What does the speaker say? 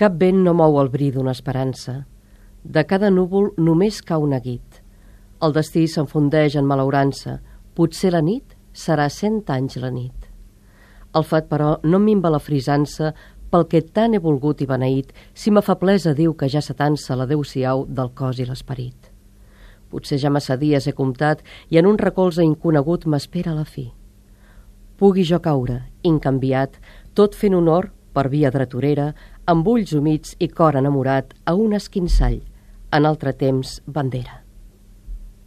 Cap vent no mou el bri d'una esperança. De cada núvol només cau un aguit. El destí s'enfundeix en malaurança. Potser la nit serà cent anys la nit. El fat, però, no minva la frisança pel que tant he volgut i beneït si ma feblesa diu que ja s'atansa l'adeu-siau del cos i l'esperit. Potser ja massa dies he comptat i en un recolze inconegut m'espera la fi. Pugui jo caure, incanviat, tot fent honor, per via dreturera, amb ulls humits i cor enamorat, a un esquinçall, en altre temps bandera.